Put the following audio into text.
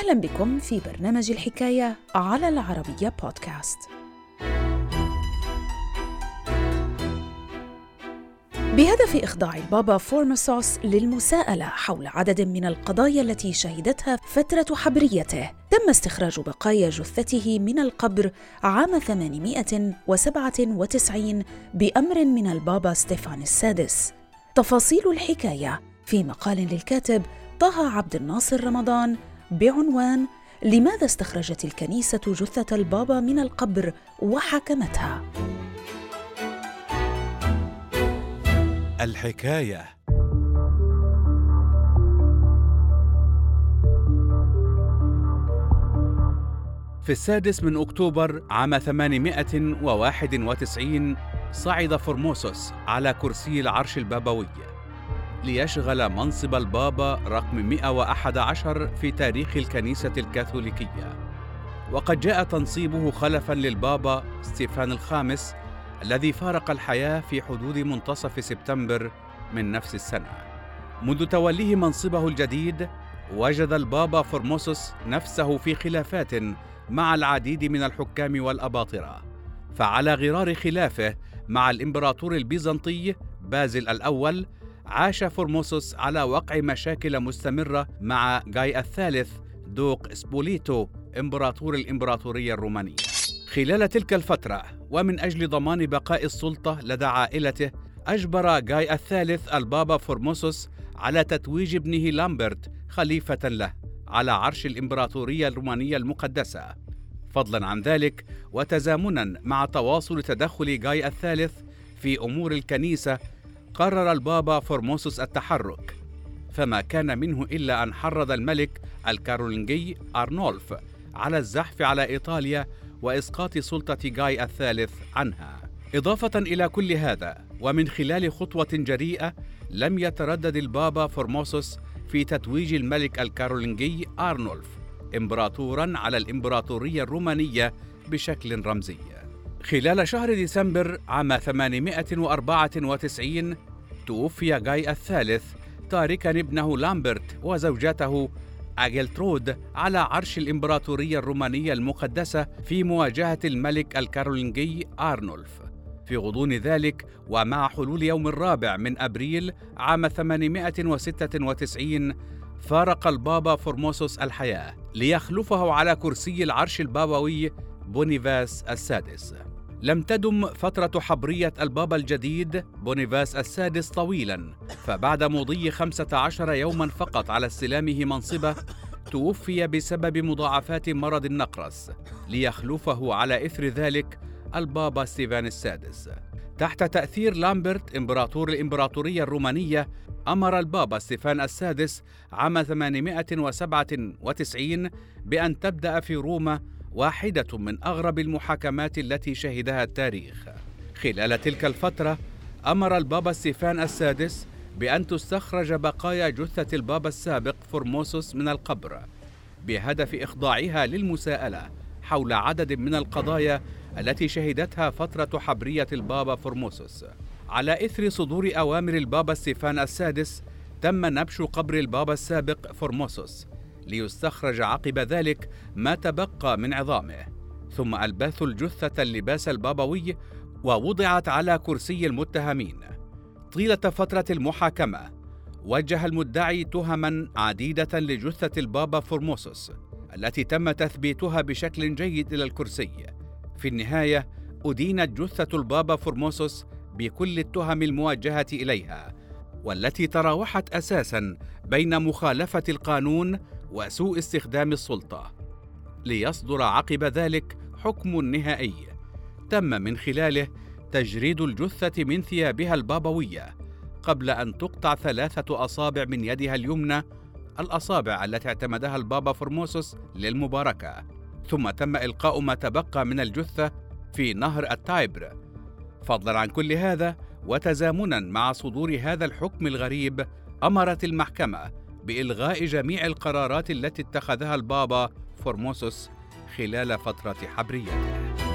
أهلا بكم في برنامج الحكاية على العربية بودكاست. بهدف إخضاع البابا فورموسوس للمساءلة حول عدد من القضايا التي شهدتها فترة حبريته، تم استخراج بقايا جثته من القبر عام 897 بأمر من البابا ستيفان السادس. تفاصيل الحكاية في مقال للكاتب طه عبد الناصر رمضان بعنوان لماذا استخرجت الكنيسة جثة البابا من القبر وحكمتها؟ الحكاية في السادس من أكتوبر عام 891 صعد فورموسوس على كرسي العرش البابوي ليشغل منصب البابا رقم 111 في تاريخ الكنيسة الكاثوليكية. وقد جاء تنصيبه خلفا للبابا ستيفان الخامس الذي فارق الحياة في حدود منتصف سبتمبر من نفس السنة. منذ توليه منصبه الجديد وجد البابا فورموسوس نفسه في خلافات مع العديد من الحكام والأباطرة. فعلى غرار خلافه مع الإمبراطور البيزنطي بازل الأول عاش فورموسوس على وقع مشاكل مستمرة مع جاي الثالث دوق سبوليتو إمبراطور الإمبراطورية الرومانية. خلال تلك الفترة ومن أجل ضمان بقاء السلطة لدى عائلته أجبر جاي الثالث البابا فورموسوس على تتويج ابنه لامبرت خليفة له على عرش الإمبراطورية الرومانية المقدسة. فضلا عن ذلك وتزامنا مع تواصل تدخل جاي الثالث في أمور الكنيسة قرر البابا فورموسوس التحرك فما كان منه إلا أن حرض الملك الكارولينجي أرنولف على الزحف على إيطاليا وإسقاط سلطة جاي الثالث عنها. إضافة إلى كل هذا ومن خلال خطوة جريئة لم يتردد البابا فورموسوس في تتويج الملك الكارولينجي أرنولف إمبراطورا على الإمبراطورية الرومانية بشكل رمزي. خلال شهر ديسمبر عام 894 توفي جاي الثالث تاركا ابنه لامبرت وزوجته أجلترود على عرش الإمبراطورية الرومانية المقدسة في مواجهة الملك الكارولينجي أرنولف. في غضون ذلك ومع حلول يوم الرابع من أبريل عام 896 فارق البابا فورموسوس الحياة ليخلفه على كرسي العرش البابوي بونيفاس السادس. لم تدم فترة حبرية البابا الجديد بونيفاس السادس طويلا فبعد مضي خمسة عشر يوما فقط على استلامه منصبه توفي بسبب مضاعفات مرض النقرس ليخلفه على إثر ذلك البابا ستيفان السادس. تحت تأثير لامبرت إمبراطور الإمبراطورية الرومانية أمر البابا ستيفان السادس عام 897 بأن تبدأ في روما واحدة من أغرب المحاكمات التي شهدها التاريخ. خلال تلك الفترة أمر البابا ستيفان السادس بأن تستخرج بقايا جثة البابا السابق فورموسوس من القبر بهدف إخضاعها للمساءلة حول عدد من القضايا التي شهدتها فترة حبرية البابا فورموسوس. على إثر صدور أوامر البابا ستيفان السادس تم نبش قبر البابا السابق فورموسوس ليستخرج عقب ذلك ما تبقى من عظامه ثم ألبسوا الجثة اللباس البابوي ووضعت على كرسي المتهمين. طيلة فترة المحاكمة وجه المدعي تهما عديدة لجثة البابا فورموسوس التي تم تثبيتها بشكل جيد إلى الكرسي. في النهاية أدينت جثة البابا فورموسوس بكل التهم الموجهة إليها والتي تراوحت أساسا بين مخالفة القانون وسوء استخدام السلطة. ليصدر عقب ذلك حكم نهائي. تم من خلاله تجريد الجثة من ثيابها البابوية قبل أن تقطع ثلاثة أصابع من يدها اليمنى الأصابع التي اعتمدها البابا فورموسوس للمباركة. ثم تم إلقاء ما تبقى من الجثة في نهر التايبر. فضلا عن كل هذا وتزامنا مع صدور هذا الحكم الغريب أمرت المحكمة بإلغاء جميع القرارات التي اتخذها البابا فورموسوس خلال فترة حبريته.